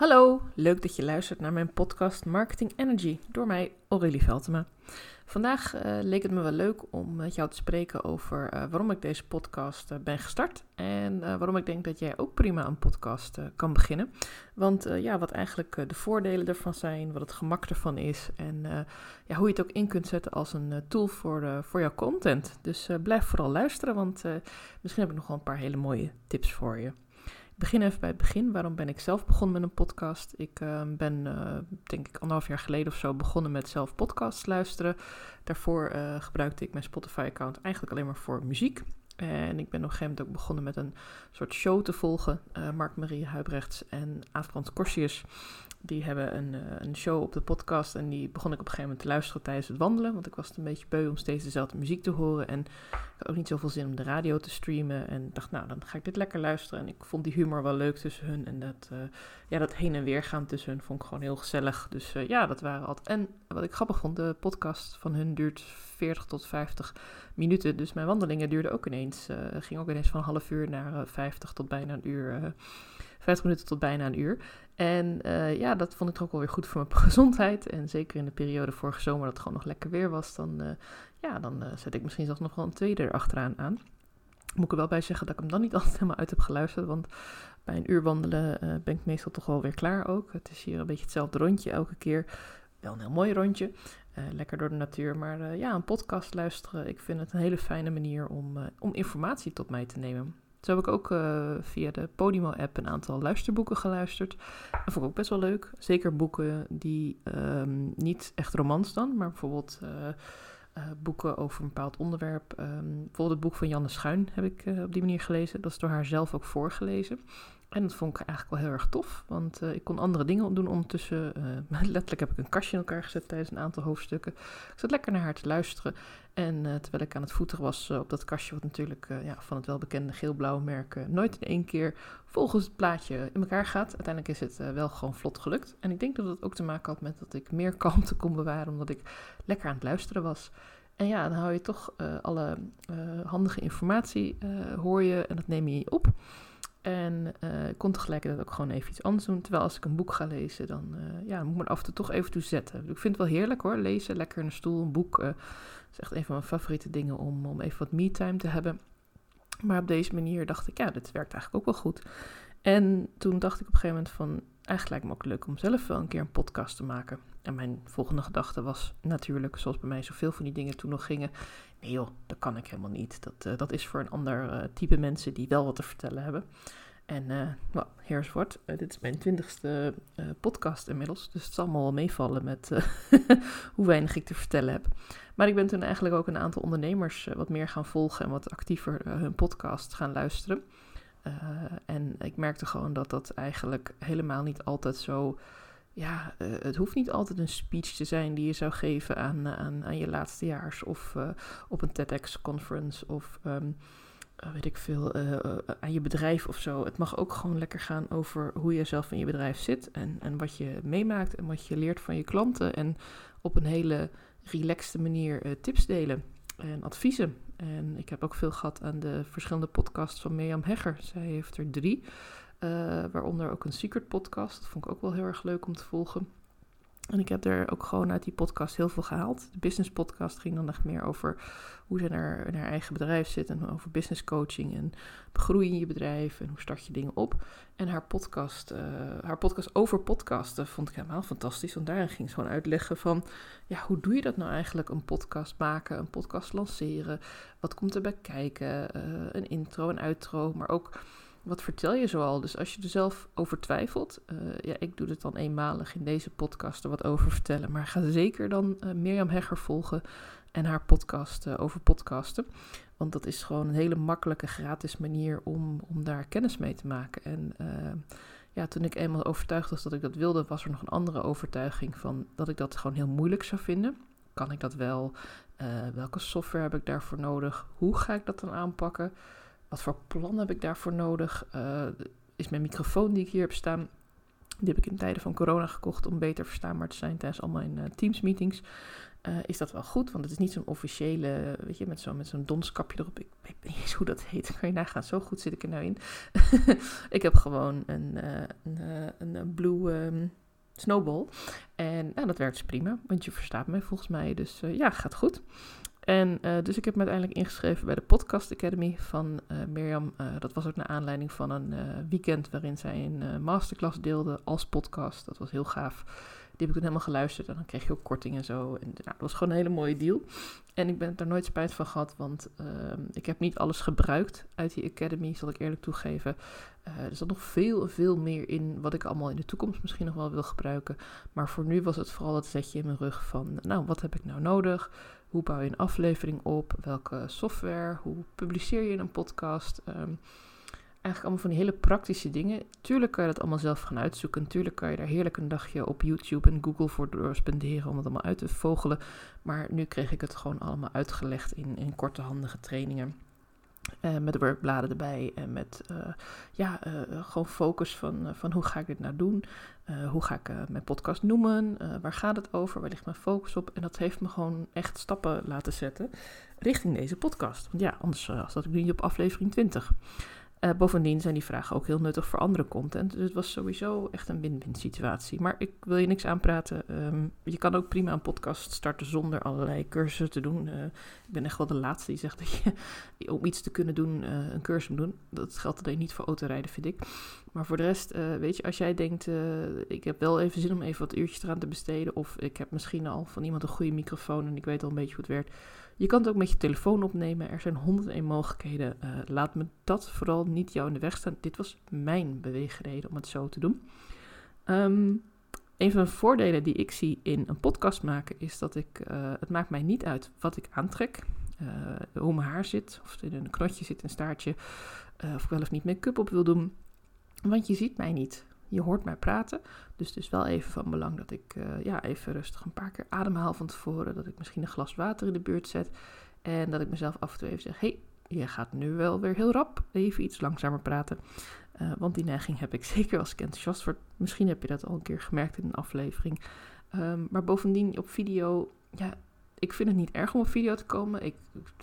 Hallo, leuk dat je luistert naar mijn podcast Marketing Energy door mij, Aurélie Veltema. Vandaag uh, leek het me wel leuk om met jou te spreken over uh, waarom ik deze podcast uh, ben gestart en waarom ik denk dat jij ook prima een podcast kan beginnen. Want ja, wat eigenlijk de voordelen ervan zijn, wat het gemak ervan is en ja, hoe je het ook in kunt zetten als een tool voor, voor jouw content. Dus blijf vooral luisteren, want misschien heb ik nog wel een paar hele mooie tips voor je begin even bij het begin. Waarom ben ik zelf begonnen met een podcast? Ik uh, ben, uh, denk ik, anderhalf jaar geleden of zo begonnen met zelf podcasts luisteren. Daarvoor uh, gebruikte ik mijn Spotify-account eigenlijk alleen maar voor muziek. En ik ben op een gegeven moment ook begonnen met een soort show te volgen. Mark-Marie Huibrechts en Aafbrand Corsius. Die hebben een, uh, een show op de podcast en die begon ik op een gegeven moment te luisteren tijdens het wandelen. Want ik was het een beetje beu om steeds dezelfde muziek te horen. En ik had ook niet zoveel zin om de radio te streamen. En dacht, nou, dan ga ik dit lekker luisteren. En ik vond die humor wel leuk tussen hun. En dat, uh, ja, dat heen en weer gaan tussen hun vond ik gewoon heel gezellig. Dus uh, ja, dat waren altijd. En wat ik grappig vond, de podcast van hun duurt 40 tot 50 minuten. Dus mijn wandelingen duurden ook ineens, ging ook ineens van een half uur naar 50 tot bijna een uur. 50 minuten tot bijna een uur. En uh, ja, dat vond ik toch ook wel weer goed voor mijn gezondheid. En zeker in de periode vorige zomer dat het gewoon nog lekker weer was, dan, uh, ja, dan uh, zet ik misschien zelfs nog wel een tweede erachteraan aan. Moet ik er wel bij zeggen dat ik hem dan niet altijd helemaal uit heb geluisterd. Want bij een uur wandelen ben ik meestal toch wel weer klaar ook. Het is hier een beetje hetzelfde rondje elke keer. Wel een heel mooi rondje. lekker door de natuur. Maar ja, een podcast luisteren, ik vind het een hele fijne manier om, om informatie tot mij te nemen. Zo heb ik ook uh, via de Podimo-app een aantal luisterboeken geluisterd. Dat vond ik ook best wel leuk. Zeker boeken die um, niet echt romans dan, maar bijvoorbeeld uh, uh, boeken over een bepaald onderwerp. Um, bijvoorbeeld het boek van Janne Schuin heb ik op die manier gelezen. Dat is door haar zelf ook voorgelezen. En dat vond ik eigenlijk wel heel erg tof, want uh, ik kon andere dingen doen ondertussen. Uh, letterlijk heb ik een kastje in elkaar gezet tijdens een aantal hoofdstukken. Ik zat lekker naar haar te luisteren. En uh, terwijl ik aan het voeteren was op dat kastje, wat natuurlijk ja, van het welbekende geel-blauwe merk nooit in één keer volgens het plaatje in elkaar gaat. Uiteindelijk is het wel gewoon vlot gelukt. En ik denk dat het ook te maken had met dat ik meer kalmte kon bewaren, omdat ik lekker aan het luisteren was. En ja, dan hou je toch alle handige informatie, hoor je en dat neem je op. En ik kon tegelijkertijd ook gewoon even iets anders doen. Terwijl als ik een boek ga lezen, dan, uh, ja, moet ik me af en toe toch even toe zetten. Ik vind het wel heerlijk hoor, lezen, lekker in een stoel, een boek. Uh, is echt een van mijn favoriete dingen om, om even wat me-time te hebben. Maar op deze manier dacht ik, ja, dit werkt eigenlijk ook wel goed. En toen dacht ik op een gegeven moment van, eigenlijk lijkt me ook leuk om zelf wel een keer een podcast te maken. En mijn volgende gedachte was natuurlijk, zoals bij mij zoveel van die dingen toen nog gingen, nee joh, dat kan ik helemaal niet. Dat, uh, dat is voor een ander uh, type mensen die wel wat te vertellen hebben. En uh, well, here's what. dit is mijn twintigste podcast inmiddels. Dus het zal allemaal wel meevallen met hoe weinig ik te vertellen heb. Maar ik ben toen eigenlijk ook een aantal ondernemers wat meer gaan volgen en wat actiever hun podcast gaan luisteren. En ik merkte gewoon dat dat eigenlijk helemaal niet altijd zo ja, uh, het hoeft niet altijd een speech te zijn die je zou geven aan, aan, aan je laatstejaars of op een TEDx-conference of um, weet ik veel, aan je bedrijf of zo. Het mag ook gewoon lekker gaan over hoe je zelf in je bedrijf zit en, en wat je meemaakt en wat je leert van je klanten en op een hele relaxte manier tips delen en adviezen. En ik heb ook veel gehad aan de verschillende podcasts van Mirjam Hegger. Zij heeft er drie. Uh, waaronder ook een secret podcast. Dat vond ik ook wel heel erg leuk om te volgen. En ik heb er ook gewoon uit die podcast heel veel gehaald. De business podcast ging dan echt meer over hoe ze naar, naar eigen bedrijf zit. En over business coaching en begroeien in je bedrijf. En hoe start je dingen op. En haar podcast, uh, haar podcast over podcasten vond ik helemaal fantastisch. Want daarin ging ze gewoon uitleggen van... Ja, hoe doe je dat nou eigenlijk? Een podcast maken, een podcast lanceren. Wat komt erbij kijken? Uh, een intro, een outro. Maar ook wat vertel je zoal? Dus als je er zelf over twijfelt, uh, ja, ik doe het dan eenmalig in deze podcast er wat over vertellen. Maar ga zeker dan uh, Mirjam Hegger volgen en haar podcast uh, over podcasten. Want dat is gewoon een hele makkelijke, gratis manier om, om daar kennis mee te maken. En ja, toen ik eenmaal overtuigd was dat ik dat wilde, was er nog een andere overtuiging van dat ik dat gewoon heel moeilijk zou vinden. Kan ik dat wel? welke software heb ik daarvoor nodig? Hoe ga ik dat dan aanpakken? Wat voor plan heb ik daarvoor nodig? Uh, is mijn microfoon die ik hier heb staan Die heb ik in tijden van corona gekocht om beter verstaanbaar te zijn tijdens al mijn uh, Teams meetings. Uh, is dat wel goed, want het is niet zo'n officiële, weet je, met zo'n met zo'n donskapje erop. Ik weet niet eens hoe dat heet, kan je nagaan, zo goed zit ik er nou in. ik heb gewoon een, een, een, blue um, snowball en nou, dat werkt dus prima, want je verstaat mij volgens mij, dus ja, gaat goed. En uh, dus ik heb me uiteindelijk ingeschreven bij de Podcast Academy van uh, Mirjam. Uh, dat was ook naar aanleiding van een weekend waarin zij een masterclass deelde als podcast. Dat was heel gaaf. Die heb ik toen helemaal geluisterd en dan kreeg je ook korting en zo. En nou, dat was gewoon een hele mooie deal. En ik ben er nooit spijt van gehad, want ehm, ik heb niet alles gebruikt uit die Academy, zal ik eerlijk toegeven. er zat nog veel, veel meer in wat ik allemaal in de toekomst misschien nog wel wil gebruiken. Maar voor nu was het vooral het zetje in mijn rug van, nou, wat heb ik nou nodig? Hoe bouw je een aflevering op? Welke software? Hoe publiceer je een podcast? Um, eigenlijk allemaal van die hele praktische dingen. Tuurlijk kan je dat allemaal zelf gaan uitzoeken. Tuurlijk kan je daar heerlijk een dagje op YouTube en Google voor door spenderen om het allemaal uit te vogelen. Maar nu kreeg ik het gewoon allemaal uitgelegd in, in korte, handige trainingen. Uh, met werkbladen erbij en met uh, ja, uh, gewoon focus van, van hoe ga ik dit nou doen? hoe ga ik mijn podcast noemen? waar gaat het over? Waar ligt mijn focus op? En dat heeft me gewoon echt stappen laten zetten richting deze podcast. Want ja, anders zat ik nu niet op aflevering 20. Uh, bovendien zijn die vragen ook heel nuttig voor andere content. Dus het was sowieso echt een win-win situatie. Maar ik wil je niks aanpraten. Um, je kan ook prima een podcast starten zonder allerlei cursussen te doen. Uh, ik ben echt wel de laatste die zegt dat je om iets te kunnen doen uh, een cursus moet doen. Dat geldt alleen niet voor autorijden, vind ik. Maar voor de rest, weet je, als jij denkt, ik heb wel even zin om even wat uurtjes eraan te besteden. Of ik heb misschien al van iemand een goede microfoon en ik weet al een beetje hoe het werkt je kan het ook met je telefoon opnemen. Er zijn 101 mogelijkheden. Uh, laat me dat vooral niet jou in de weg staan. Dit was mijn beweegreden om het zo te doen. Um, een van de voordelen die ik zie in een podcast maken is dat ik, uh, het maakt mij niet uit wat ik aantrek. Uh, hoe mijn haar zit, of het in een knotje zit, een staartje, of ik wel of niet make-up op wil doen. Want je ziet mij niet. Je hoort mij praten. Dus het is wel even van belang dat ik uh, ja, even rustig een paar keer ademhaal van tevoren. Dat ik misschien een glas water in de buurt zet. En dat ik mezelf af en toe even zeg: hey, je gaat nu wel weer heel rap. Even iets langzamer praten. Uh, want die neiging heb ik zeker als ik enthousiast word. Misschien heb je dat al een keer gemerkt in een aflevering. Um, maar bovendien op video, ja, ik vind het niet erg om op video te komen. Ik,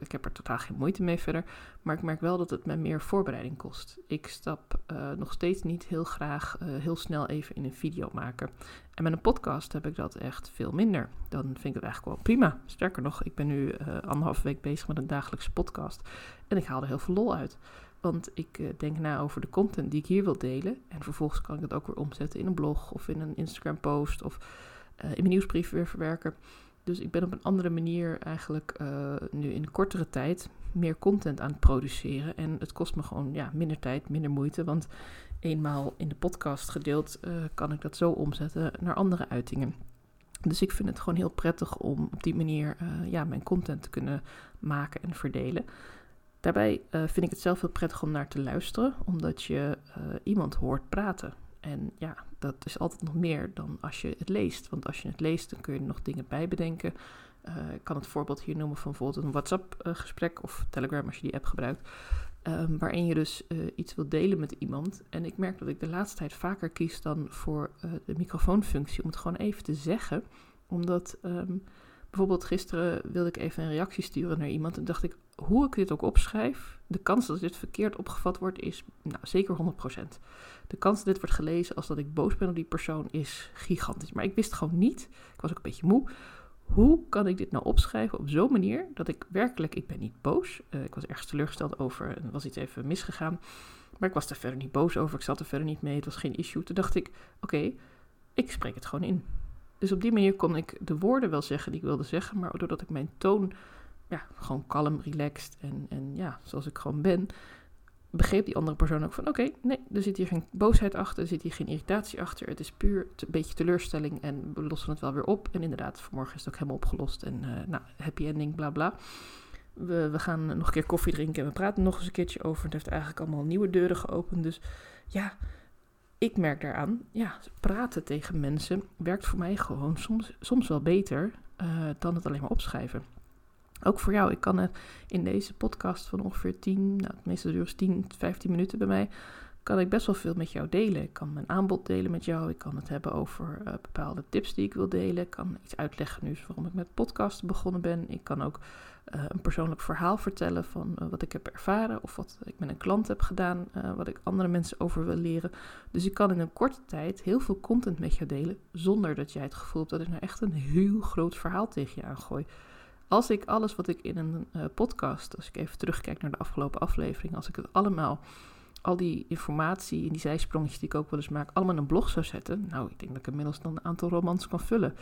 ik heb er totaal geen moeite mee verder. Maar ik merk wel dat het mij meer voorbereiding kost. Ik stap uh, nog steeds niet heel graag uh, heel snel even in een video maken. En met een podcast heb ik dat echt veel minder. Dan vind ik het eigenlijk wel prima. Sterker nog, ik ben nu uh, anderhalve week bezig met een dagelijkse podcast. En ik haal er heel veel lol uit. Want ik denk na over de content die ik hier wil delen. En vervolgens kan ik dat ook weer omzetten in een blog of in een Instagram post of in mijn nieuwsbrief weer verwerken. Dus ik ben op een andere manier eigenlijk uh, nu in kortere tijd meer content aan het produceren. En het kost me gewoon ja, minder tijd, minder moeite. Want eenmaal in de podcast gedeeld uh, kan ik dat zo omzetten naar andere uitingen. Dus ik vind het gewoon heel prettig om op die manier uh, ja, mijn content te kunnen maken en verdelen. Daarbij vind ik het zelf heel prettig om naar te luisteren, omdat je iemand hoort praten. En ja, dat is altijd nog meer dan als je het leest. Want als je het leest, dan kun je nog dingen bij bedenken. Uh, ik kan het voorbeeld hier noemen van bijvoorbeeld een WhatsApp-gesprek of Telegram als je die app gebruikt. Um, waarin je dus uh, iets wilt delen met iemand. En ik merk dat ik de laatste tijd vaker kies dan voor uh, de microfoonfunctie om het gewoon even te zeggen. Omdat um, bijvoorbeeld gisteren wilde ik even een reactie sturen naar iemand en dacht ik, hoe ik dit ook opschrijf, de kans dat dit verkeerd opgevat wordt is nou, zeker 100%. De kans dat dit wordt gelezen als dat ik boos ben op die persoon is gigantisch. Maar ik wist gewoon niet, ik was ook een beetje moe, hoe kan ik dit nou opschrijven op zo'n manier dat ik werkelijk, ik ben niet boos. Uh, ik was ergens teleurgesteld over, er was iets even misgegaan. Maar ik was er verder niet boos over, ik zat er verder niet mee, het was geen issue. Toen dacht ik, oké, ik spreek het gewoon in. Dus op die manier kon ik de woorden wel zeggen die ik wilde zeggen, maar doordat ik mijn toon ja, gewoon kalm, relaxed en, en ja, zoals ik gewoon ben, begreep die andere persoon ook van oké, nee, er zit hier geen boosheid achter, er zit hier geen irritatie achter. Het is puur een beetje teleurstelling en we lossen het wel weer op. En inderdaad, vanmorgen is het ook helemaal opgelost en uh, nou, happy ending, bla bla. We, we gaan nog een keer koffie drinken en we praten nog eens een keertje over. Het heeft eigenlijk allemaal nieuwe deuren geopend. Dus ja, ik merk daaraan, ja, praten tegen mensen werkt voor mij gewoon soms, soms wel beter uh, dan het alleen maar opschrijven. Ook voor jou, ik kan in deze podcast van ongeveer 10, nou, het meeste duurt 10, 15 minuten bij mij, kan ik best wel veel met jou delen. Ik kan mijn aanbod delen met jou. Ik kan het hebben over uh, bepaalde tips die ik wil delen. Ik kan iets uitleggen nu waarom ik met podcasten begonnen ben. Ik kan ook uh, een persoonlijk verhaal vertellen van uh, wat ik heb ervaren of wat ik met een klant heb gedaan, wat ik andere mensen over wil leren. Dus ik kan in een korte tijd heel veel content met je delen, zonder dat jij het gevoel hebt dat ik nou echt een heel groot verhaal tegen je aangooi. Als ik alles wat ik in een podcast, als ik even terugkijk naar de afgelopen aflevering, als ik het allemaal al die informatie en die zijsprongetjes die ik ook wel eens maak, allemaal in een blog zou zetten. Nou, ik denk dat ik inmiddels dan een aantal romans kan vullen.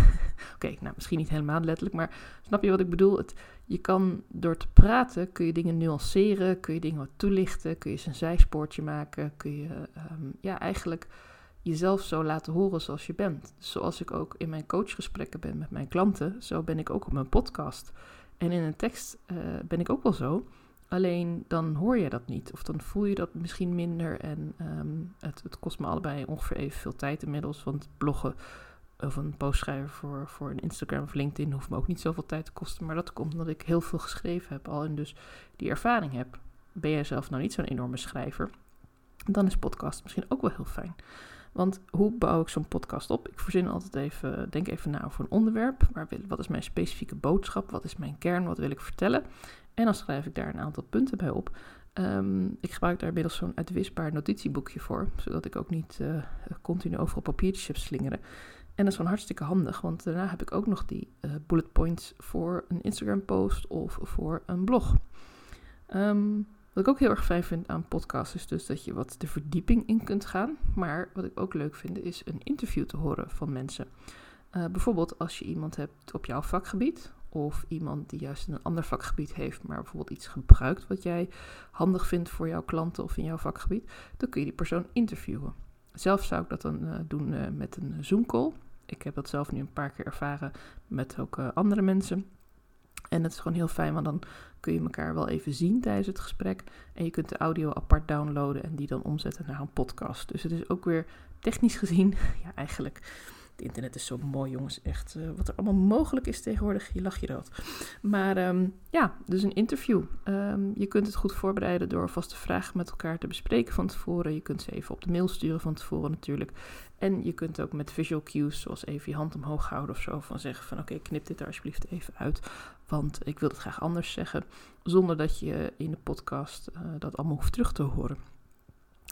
Oké, nou misschien niet helemaal letterlijk, maar snap je wat ik bedoel? Je kan door te praten, kun je dingen nuanceren, kun je dingen wat toelichten, kun je eens een zijspoortje maken, kun je um, ja, eigenlijk jezelf zo laten horen zoals je bent. Zoals ik ook in mijn coachgesprekken ben met mijn klanten, zo ben ik ook op mijn podcast. En in een tekst uh, ben ik ook wel zo. Alleen dan hoor je dat niet. Of dan voel je dat misschien minder. En um, het, het, kost me allebei ongeveer evenveel tijd inmiddels. Want bloggen of een post schrijven voor, voor een Instagram of LinkedIn hoeft me ook niet zoveel tijd te kosten. Maar dat komt omdat ik heel veel geschreven heb al en dus die ervaring heb. Ben jij zelf nou niet zo'n enorme schrijver? Dan is podcast misschien ook wel heel fijn. Want hoe bouw ik zo'n podcast op? Ik verzin altijd even, denk even na over een onderwerp. Maar wat is mijn specifieke boodschap? Wat is mijn kern? Wat wil ik vertellen? En dan schrijf ik daar een aantal punten bij op. Um, ik gebruik daar inmiddels zo'n uitwisbaar notitieboekje voor, zodat ik ook niet uh, continu overal papiertjes heb slingeren. En dat is gewoon hartstikke handig, want daarna heb ik ook nog die uh, bullet points voor een Instagram post of voor een blog. Um, wat ik ook heel erg fijn vind aan podcasts is dus dat je wat de verdieping in kunt gaan. Maar wat ik ook leuk vind is een interview te horen van mensen. Uh, bijvoorbeeld als je iemand hebt op jouw vakgebied of iemand die juist in een ander vakgebied heeft, maar bijvoorbeeld iets gebruikt wat jij handig vindt voor jouw klanten of in jouw vakgebied, dan kun je die persoon interviewen. Zelf zou ik dat dan uh, doen uh, met een Zoom-call. Ik heb dat zelf nu een paar keer ervaren met ook andere mensen. En het is gewoon heel fijn, want dan kun je elkaar wel even zien tijdens het gesprek. En je kunt de audio apart downloaden en die dan omzetten naar een podcast. Dus het is ook weer technisch gezien, ja, eigenlijk internet is zo mooi, jongens. Echt, uh, wat er allemaal mogelijk is tegenwoordig, je lach je dat. Maar um, ja, dus een interview. Um, je kunt het goed voorbereiden door vaste vragen met elkaar te bespreken van tevoren. Je kunt ze even op de mail sturen van tevoren natuurlijk. En je kunt ook met visual cues, zoals even je hand omhoog houden of zo, van zeggen van oké, knip dit er alsjeblieft even uit. Want ik wil het graag anders zeggen, zonder dat je in de podcast uh, dat allemaal hoeft terug te horen.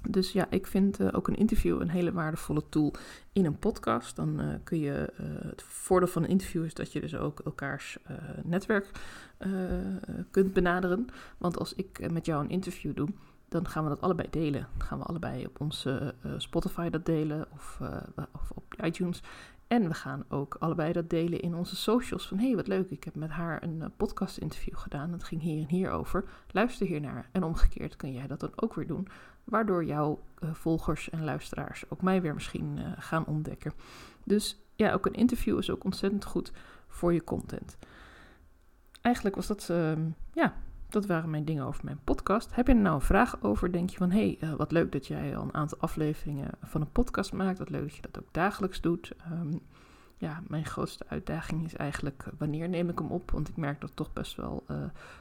Dus ja, ik vind uh, ook een interview een hele waardevolle tool in een podcast. Dan uh, kun je, uh, het voordeel van een interview is dat je dus ook elkaars netwerk kunt benaderen. Want als ik met jou een interview doe, dan gaan we dat allebei delen. Dan gaan we allebei op onze Spotify dat delen of, of op iTunes. En we gaan ook allebei dat delen in onze socials. Van hé, hey, wat leuk, ik heb met haar een podcast interview gedaan. Dat ging hier en hier over. Luister hiernaar. En omgekeerd kun jij dat dan ook weer doen waardoor jouw uh, volgers en luisteraars ook mij weer misschien uh, gaan ontdekken. Dus ja, ook een interview is ook ontzettend goed voor je content. Eigenlijk was dat, uh, ja, dat waren mijn dingen over mijn podcast. Heb je er nou een vraag over? Denk je van, hé, hey, uh, wat leuk dat jij al een aantal afleveringen van een podcast maakt. Wat leuk dat je dat ook dagelijks doet. Um, ja, mijn grootste uitdaging is eigenlijk eh, wanneer neem ik hem op? Want ik merk dat het toch best wel uh,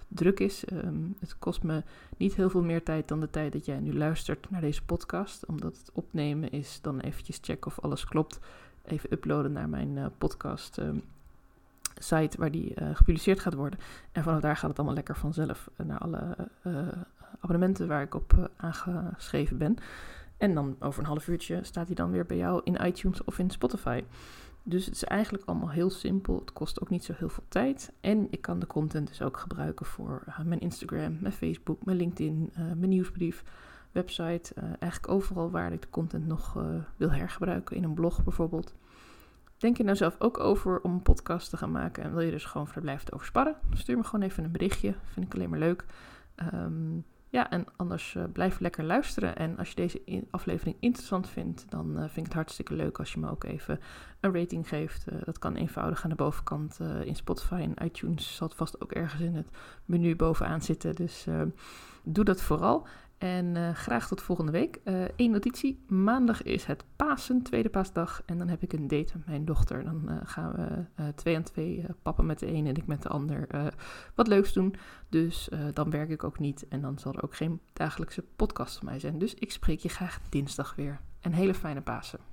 druk is. Um, het kost me niet heel veel meer tijd dan de tijd dat jij nu luistert naar deze podcast. Omdat het opnemen is dan eventjes checken of alles klopt. Even uploaden naar mijn podcast um, site waar die gepubliceerd gaat worden. En vanaf daar gaat het allemaal lekker vanzelf naar alle abonnementen waar ik op aangeschreven ben. En dan over een half uurtje staat hij dan weer bij jou in iTunes of in Spotify. Dus het is eigenlijk allemaal heel simpel. Het kost ook niet zo heel veel tijd. En ik kan de content dus ook gebruiken voor mijn Instagram, mijn Facebook, mijn LinkedIn, mijn nieuwsbrief, website. Eigenlijk overal waar ik de content nog wil hergebruiken. In een blog bijvoorbeeld. Denk je nou zelf ook over om een podcast te gaan maken en wil je dus gewoon verblijft over sparren? Stuur me gewoon even een berichtje. Vind ik alleen maar leuk. Um, ja, en anders uh, blijf lekker luisteren. En als je deze in aflevering interessant vindt, dan uh, vind ik het hartstikke leuk als je me ook even een rating geeft. Uh, dat kan eenvoudig aan de bovenkant in Spotify en iTunes. Zal het vast ook ergens in het menu bovenaan zitten. Dus doe dat vooral. En uh, graag tot volgende week. Eén uh, notitie. Maandag is het Pasen, tweede paasdag. En dan heb ik een date met mijn dochter. Dan uh, gaan we twee aan twee, papa met de een en ik met de ander, wat leuks doen. Dus dan werk ik ook niet. En dan zal er ook geen dagelijkse podcast van mij zijn. Dus ik spreek je graag dinsdag weer. Een hele fijne Pasen.